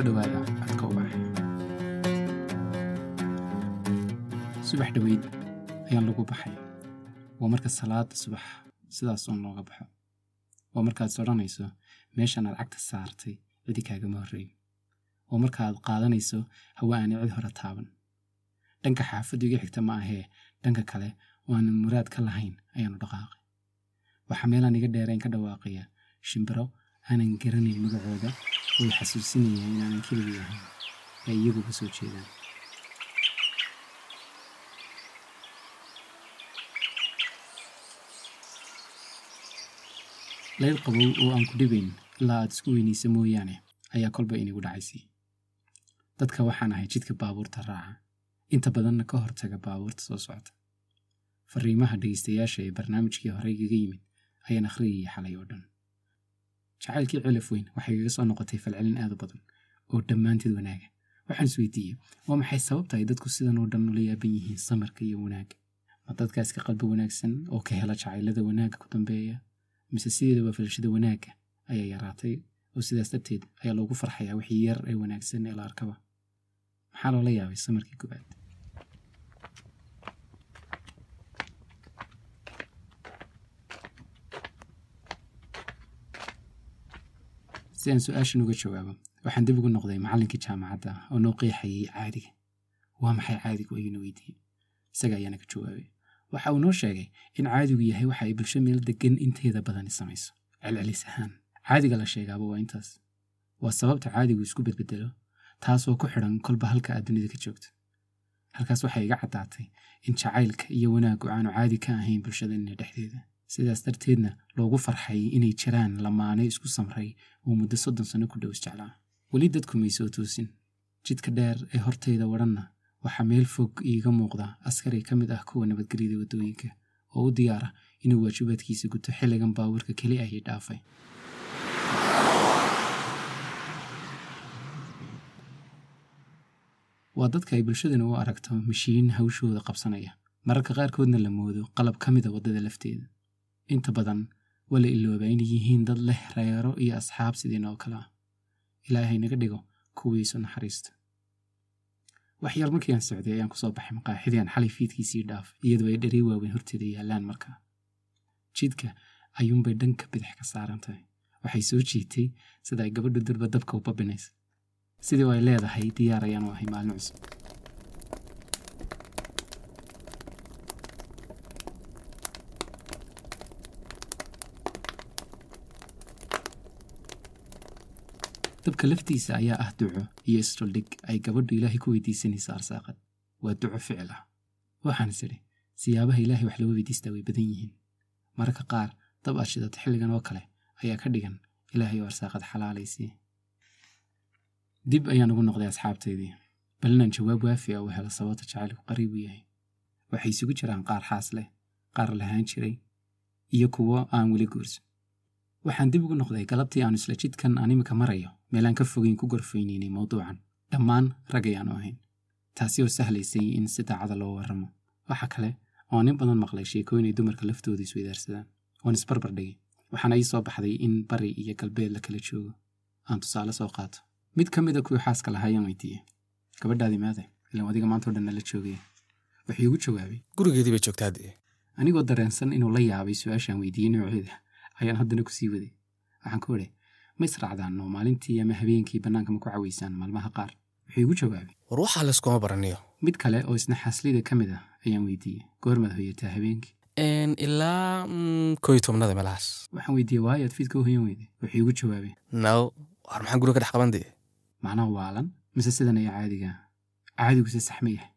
soo dhowaada codka ubax subax dhoweyd ayaan lagu baxay. Waa marka salaada subax sidaas uun looga baxo. Waa markaad odhanayso meeshan aad cagta saartay cidi kaagama horreyn. Waa markaaad qaadanayso hawa aanay cid hore taaban. Dhanka xaafaddu iga xigta ma ahee dhanka kale oo aanan muraad ka lahayn ayaanu dhaqaaqay. Waxaa meelaan iga dheerayn ka dhawaaqaya shimbiro aanan garanayn magacooda oo i xasuusinaya inaanan keligii ahayn ay iyagu ka soo jeedaan layl qabow oo aan ku dhibayn ilaa aad isku weynaysa mooyaane ayaa kolba inigu dhacaysay dadka waxaan ahay jidka baabuurta raaca inta badanna ka hortaga baabuurta soo socota fariimaha dhegaystayaasha ee barnaamijkii horey igaga yimid ayaan akhriyayay xalay oo dhan jacaylkii celaf weyn waxay igaga soo noqotay falcelin aad u badan oo dhammaanteed wanaaga waxaan isweydiiyey waa maxay sababta ay dadku sidan oo dhan ula yaaban yihiin samarka iyo wanaagga? Ma dadkaas ka qalbi wanaagsan oo ka hela jacaylada wanaagga ku dambeeya? Mise sideedaba falashada wanaagga ayaa yaraatay oo sidaas darteed ayaa loogu farxayaa wixii yar ee wanaagsan ee la arkaba? Maxaa loola yaabay samarkii gobaad si aan su'aashan uga jawaabo waxaan dib ugu noqday macallinkii jaamacadda oo noo qeexayay caadiga. Waa maxay caadigu ayuuna weydiiyey? Isaga ayaana ka jawaabay. Waxa uu noo sheegay in caadigu yahay waxa ay bulsho meel degan inteeda badani samayso. Celcelis ahaan caadiga la sheegaaba waa intaas. Waa sababta caadigu isku bedbedelo taasoo ku xidhan kolba halka aad dunida ka joogto. Halkaas waxay iga caddaatay in jacaylka iyo wanaaggu aanu caadi ka ahayn bulshadeenna dhexdeeda sidaas darteedna loogu farxay inay jiraan lamaane isku samray oo muddo soddon sanno ku dhow isjeclaa weli dadku may soo toosin. Jidka dheer ee hortayda wadhanna waxaa meel fog iiga muuqda askari ka mid ah kuwa nabadgelyada waddooyinka oo u diyaara inuu waajibaadkiisa guto xilligan baabuurka keli ahii dhaafay. Waa dadka ay bulshadana u aragto mashiin hawshooda qabsanaya. Mararka qaarkoodna la moodo qalab ka mida waddada lafteeda inta badan waa la iloobaa inay yihiin dad leh reero iyo asxaab sidiin oo kale ah. Ilaahay naga dhigo kuwiisu naxariista wax yar markii aan socday ayaan ku soo baxay maqaaxidii aan xalay fiidkiisii dhaaf iyadoo ay dherey waaweyn horteeda yaallaan markaa jidka ayuunbay dhanka bidix ka saaran tahay. Waxay soo jiitay sida ay gabadhu durba dabka u babinaysa sidii ay leedahay diyaar ayaanu ahay maalin cusub dabka laftiisa ayaa ah duco iyo isdhuldhig ay gabadhu ilaahay ku weydiisanaysa arsaaqad waa duco ficil ah waxaan is idhi siyaabaha ilaahay wax loo weydiistaa way badan yihiin mararka qaar dab aad shidato xilligan oo kale ayaa ka dhigan ilaahay oo arsaaqad xalaalaysii dib ayaan ugu noqday asxaabtaydii bal inaan jawaab waafi ah u helo sababta jacaylku qariib u yahay waxay isugu jiraan qaar xaas leh qaar lahaan jiray iyo kuwo aan weli guursan waxaan dib ugu noqday galabtii aanu isla jidkan aan marayo meelaan ka fogeyn ku gorfaynaynay mawduucan. Dhammaan rag ayaanu ahayn. Taasi oo sahlaysay in si daacada loo warramo. Waxa kale oo nin badan maqlay sheekooyin ay dumarka laftooda isweydaarsadaan oon isbarbar dhigay waxaana ii soo baxday in bari iyo galbeed la kala joogo. Aan tusaale soo qaato. Mid ka mida kuwii xaaska lahaa ayaan weydiiyey. Gabadhaadii maade ilaan adiga maantao dhan nala joogaya wuxuu igu jawaabay gurigeedii bay joogtaa haddee anigoo dareensan inuu la yaabay su'aashaan weydiiyey nooceeda ayaan haddana ku sii waday. Waxaan ku idhi ma israacdaan oo maalintii ama habeenkii bannaanka ma ku cawaysaan maalmaha qaar. Wuxuu igu jawaabay. War waxaa layskuma baraniyo. Mid kale oo isna xaaslida ka mid ah ayaan weydiiyey. Goormaad hoyataa habeenkii. Ilaa mm, koo iyo tobnada meelahaas. Waxaan weydiiyey waayo aad fiidka u hoyan weyday wuxuu igu jawaabay. Naw war maxaan guriga ka dhex qaban dee macnaha waalan mise sidan ayaa caadiga caadiguse sax ma yahay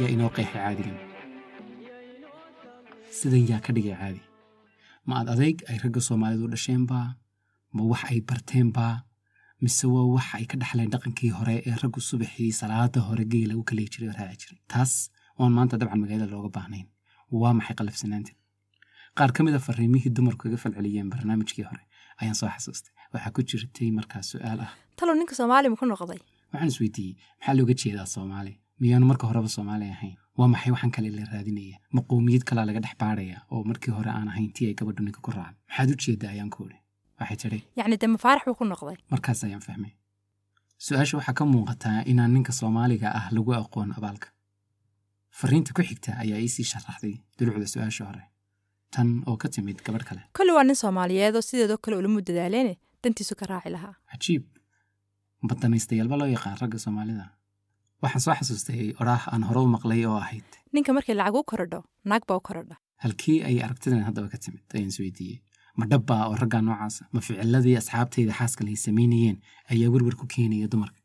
yaa inoo qeexay caadigan. Sidan yaa ka dhigay caadi. Ma aad adayg ay ragga soomaalidu dhasheenbaa ma wax ay barteenbaa mise waa wax ay ka dhexleen dhaqankii hore ee raggu subaxii salaada hore geela u kaleyi jiray oo raaci jiray? Taas oon maanta dabcan magaalada looga baahnayn waa maxay qalafsanaanteed qaar ka mid a fariimihii dumarku kaga falceliyeen barnaamijkii hore ayaan soo xasuustay. Waxaa ku jirtay markaas su'aal ah. Talow ninka soomaali ma ku noqday? Waxaan is weydiiyey maxaa looga jeedaa soomaali? Miyaanu marka horeba soomaali ahayn. Waa maxay waxaan kale la raadinaya? Ma qowmiyad kalaa laga dhex baadhaya oo markii hore aan ahayn tii ay gabadhu ninka ku raacday maxaad u jeeddaa ayaan ku idhi waxay tidhi yacni dee mafaarax buu ku noqday. Markaas ayaan fahmay. Su'aasha waxaa ka muuqataa inaan ninka soomaaliga ah lagu aqoon abaalka fariinta ku xigta ayaa iisii sharaxday dulucda su'aasha hore. Tan oo ka timid gabadh kale. Kolli waa nin soomaaliyeed oo sideedoo kale ulamu dadaaleene dantiisu ka raaci lahaa. Cajiib. Badanaystayaalba loo yaqaan ragga soomaalida. Waxaan soo xasuustay odhaah aan hore u maqlay oo ahayd. Ninka markii lacag u korodho naag baa u korodha. Halkii ay aragtidan haddaba ka timid ayaan is weydiiyey. Ma dhabbaa oo raggaa noocaasa ma ficiladii asxaabtayda xaaskale ay samaynayeen ayaa werwer ku keenaya dumarka.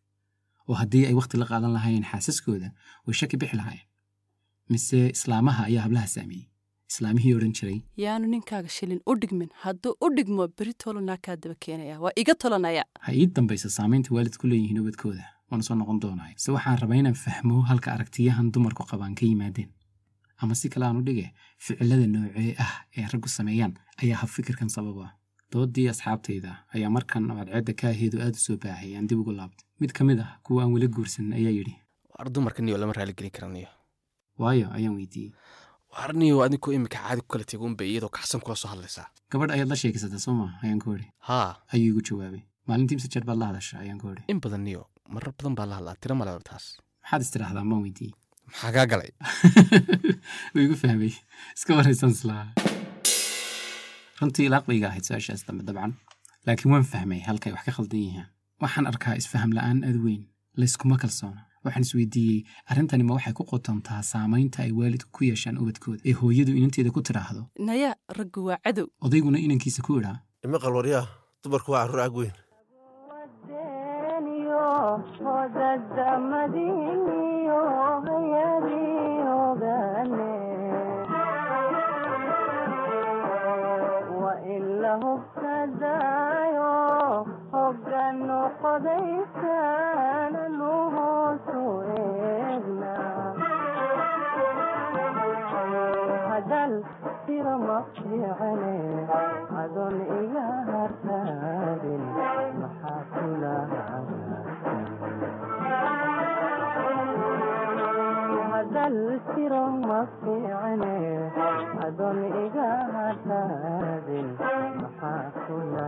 Oo haddii ay wakhti la qaadan lahaayeen xaasaskooda way shaki bixi lahaayeen mise islaamaha ayaa hablaha saameeyey islaamihii odhan jiray yaanu ninkaaga shilin u dhigmin. Hadduu u dhigmo beri tolo naakaa daba keenaya. Waa iga tolanaya ha ii dambaysa saamaynta waalid ku leeyihiin ubadkooda. Waana soo noqon doonaayo se waxaan rabaa inaan fahmo halka aragtiyahan dumarku qabaan ka yimaadeen. Ama si kale aan u dhige ficilada noocee ah ee raggu sameeyaan ayaa hab fikirkan sabab ah doodii asxaabtayda ayaa markan madceedda kaaheedu aad u soo baahay aan dib ugu laabtay mid ka mid ah kuwa aan weli guursan ayaa yidhi waar dumarka niyo lama raaligelin kara niyo waayo ayaan weydiiyey. Waar niyo adinkoo imika caadi ku kala tega unba iyadoo kacsan kula soo hadlaysaa. Gabadh ayaad la sheekaysataa soo maa ayaan ku idhi haa. Ayuu igu jawaabay. Maalintii mise jeer baad la hadasha ayaan ku idhi in badan niyo marar badan baa la hadlaa. Tiro maleba taas. Maxaad istiraahdaa? Maan weydiiyey. Maxaa kaa galay? Wuu igu fahmay. Iska waraysan islaa. Runtii ilaaqbayga ahayd su'aashaas dambe dabcan. Laakiin waan fahmay halkay wax ka khaldan yihiin. Waxaan arkaa isfaham la'aan aad weyn. Layskuma kalsoona waxaan isweydiiyey arrintani ma waxay ku qotontaa saamaynta ay waalidku ku yeeshaan ubadkooda ee hooyadu inanteeda ku tidhaahdo naya raggu waa cadow. Odayguna inankiisa ku idhaa ima qalwaryaa dumarku waa carruur hadaan tiro ma fiicane adoon iga hartaadin maxaa kula hadal tiro ma fiicane adoon iga hartaadin maxaa kula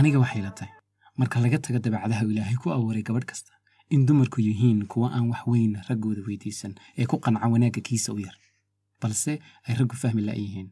aniga waxay la tahay. Marka laga tago dabeecadaha uu ilaahay ku abuuray gabadh kasta. In dumarku yihiin kuwa aan wax weyn raggooda weydiisan ee ku qanca wanaagga kiisa u yar. Balse ay raggu fahmi la'yihiin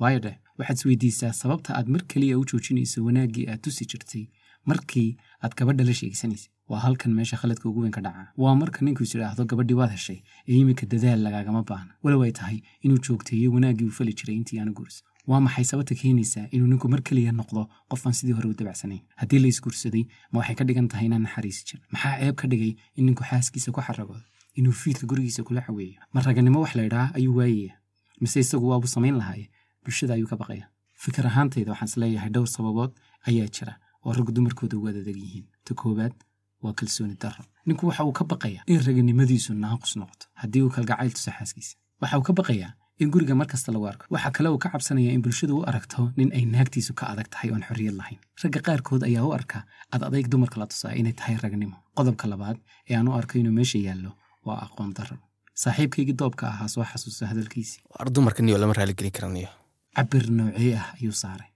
waayo dheh waxaad isweydiisaa sababta aad mar keliya u joojinayso wanaaggii aad tusi jirtay. Markii aad gabadha la sheegsanaysay waa halkan meesha khaladka ugu weyn ka dhaca waa marka ninku is idhaahdo gabadhii waad heshay ee iminka dadaal lagaagama baahna. Walow ay tahay inuu joogteeyo wanaaggii uu fali jiray intii aanu guursan waa maxay sababta keenaysaa inuu ninku mar keliya noqdo qof aan sidii hore u dabacsanayn haddii la isguursaday ma waxay ka dhigan tahay inaan naxariisi jirin. Maxaa ceeb ka dhigay in ninku xaaskiisa ku xaragoodo inuu fiidka gurigiisa kula xaweeyo ma raganimo wax la idhaa ayuu waayaya. Mise isagu waabuu samayn lahaaye bulshada ayuu ka baqaya. Fikir ahaantayda waxaan is leeyahay dhowr sababood ayaa jira oo raggu dumarkooda ugu adadag yihiin. Ta koowaad waa kalsooni darro. Ninku waxa uu ka baqayaa in raganimadiisu naaqus noqoto haddii uu kalgacayl tuso xaaskiisa. Waxa uu ka baqayaa in guriga mar kasta lagu arko. Waxaa kale uu ka cabsanaya in bulshadu u aragto nin ay naagtiisu ka adag tahay oon xorriyad lahayn. Ragga qaarkood ayaa u arka ad adayg dumarka la tusaa inay tahay ragnimo. Qodobka labaad ee aan u arko inuu meesha yaallo waa aqoon darro saaxiibkaygii doobka ahaa soo xasuusta hadalkiisii. War dumarka niyo lama raaligelin karaniyo cabir noocee ah ayuu saaray.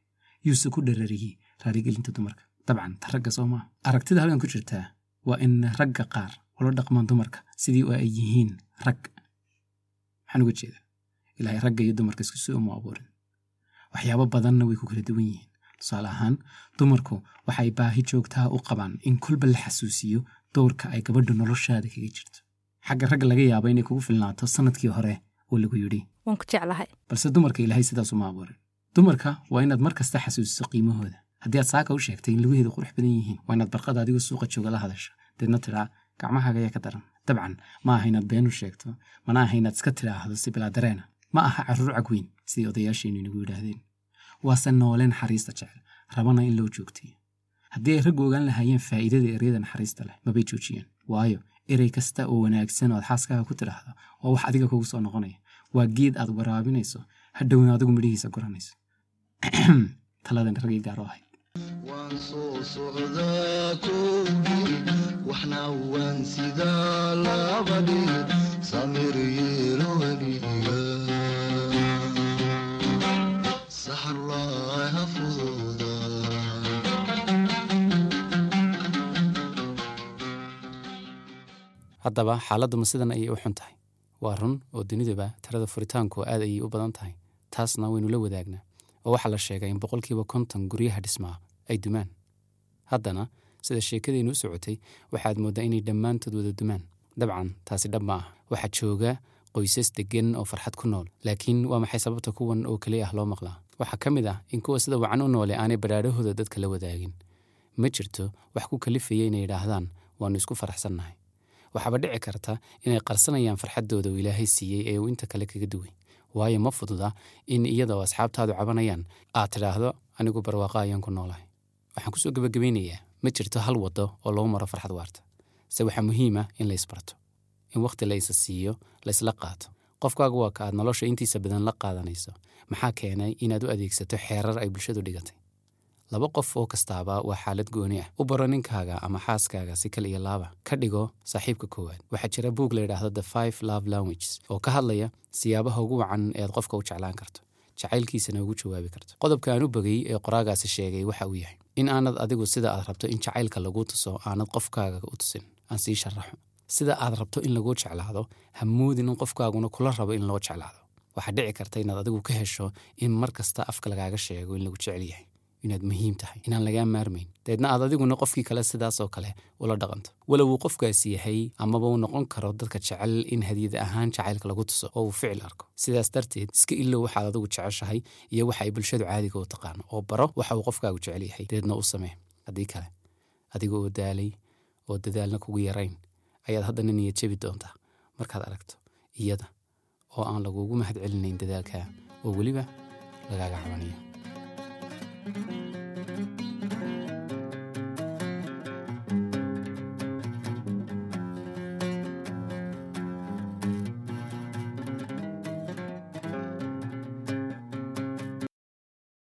Yuuse ku dharariyey raaligelinta dumarka. Dabcan ta ragga soo maa aragtida halkan ku jirtaa waa in ragga qaar ula dhaqmaan dumarka sidii oo ay yihiin rag. Maxaan uga jeeda ilaahay ragga iyo dumarka isku si uma abuurin. Waxyaabo badanna way ku kala duwan yihiin. Tusaale ahaan dumarku waxay baahi joogtaha u qabaan in kolba la xasuusiyo doorka ay gabadhu noloshaada kaga jirto. Xagga ragga laga yaabo inay kugu filnaato sannadkii hore oo lagu yidhi waan ku jeclahay. Balse dumarka ilaahay sidaas uma abuurin. Dumarka waa inaad mar kasta xasuusiso qiimahooda. Haddii aad saaka u sheegtay in lugaheedu qurux badan yihiin waa inaad barqada adigoo suuqa jooga la hadasho. Deedna tidhaa gacmahaaga ayaa ka daran. Dabcan ma aha inaad been u sheegto mana aha inaad iska tidhaahdo si bilaa dareena ma aha carruur cagweyn sidii odayaasheennu inagu yidhaahdeen waase noole naxariista jecel rabana in loo joogtiyo haddii ay raggu ogaan lahaayeen faa'iidada eryada naxariista leh mabay joojiyeen waayo erey kasta oo wanaagsan oo aad xaaskaaga ku tidhaahdo waa wax adiga kugu soo noqonaya waa geed aad waraabinayso hadhowna adigu midhihiisa guranayso taladan raggii gaar oo ahayd waan sidaa labadhii samir yeelo weliga haddaba xaaladdu ma sidan ayay u xun tahay. Waa run oo dunidaba tirada furitaanku aad ayay u badan tahay. Taasna waynu la wadaagnaa. Oo waxaa la sheegay in boqolkiiba konton guryaha dhismaa ay dumaan haddana sida sheekadeennu u socotay waxaad mooddaa inay dhammaantood wada dumaan. Dabcan taasi dhab ma ah waxaa jooga qoysas deggan oo farxad ku nool laakiin waa maxay sababta kuwan oo keliya ah loo maqlaa? Waxaa ka mid ah in kuwa sida wacan u noole aanay badhaadhahooda dadka la wadaagin ma jirto wax ku kalifaya inay idhaahdaan waannu isku faraxsannahay waxaaba dhici karta inay qarsanayaan farxaddooda uu ilaahay siiyey ee uu inta kale kaga duway. Waayo ma fududa in iyadoo asxaabtaadu cabanayaan aad tidhaahdo anigu barwaaqa ayaan ku noolahay. Waxaan ku soo gebagabaynayaa ma jirto hal waddo oo lagu maro farxad waarta. Se waxaa muhiima in la isbarto in wakhti la isa siiyo la isla qaato. Qofkaagu waa ka aad nolosha intiisa badan la qaadanayso. Maxaa keenay inaad u adeegsato xeerar ay bulshadu dhigatay laba qof oo kastaaba waa xaalad gooni ah. U baro ninkaaga ama xaaskaaga si kal iyo laaba. Ka dhigo saaxiibka koowaad. Waxaa jira buug la yidhaahdo the five love languages oo ka hadlaya siyaabaha ugu wacan eed qofka u jeclaan karto. Jacaylkiisana ugu jawaabi karto. Qodobka aan u bogay ee qoraagaasi sheegay waxa uu yahay in aanad adigu sida aad rabto in jacaylka laguu tuso aanad qofkaaga u tusin. Aan sii sharaxo. Sida aad rabto in laguu jeclaado ha moodin in qofkaaguna kula rabo in loo jeclaado. Waxaa dhici karta inaad adigu ka hesho in mar kasta afka lagaaga sheego in lagu jecel yahay inaad muhiim tahay inaan lagaa maarmayn. Dabeedna aad adiguna qofkii kale sidaasoo kale ula dhaqanto walow uu qofkaasi yahay amaba uu noqon karo dadka jecel in hadiyad ahaan jacaylka lagu tuso oo uu ficil arko. Sidaas darteed iska ilow waxaad adigu jeceshahay iyo waxa ay bulshadu caadiga u taqaano oo baro waxa uu qofkaagu jecel yahay. Dabeedna u samee. Haddii kale adiga oo daalay oo dadaalna kugu yarayn ayaad haddana niyad jebi doontaa. Markaad aragto iyada oo aan lagugu mahad celinayn dadaalkaa oo weliba lagaaga cabanayo Música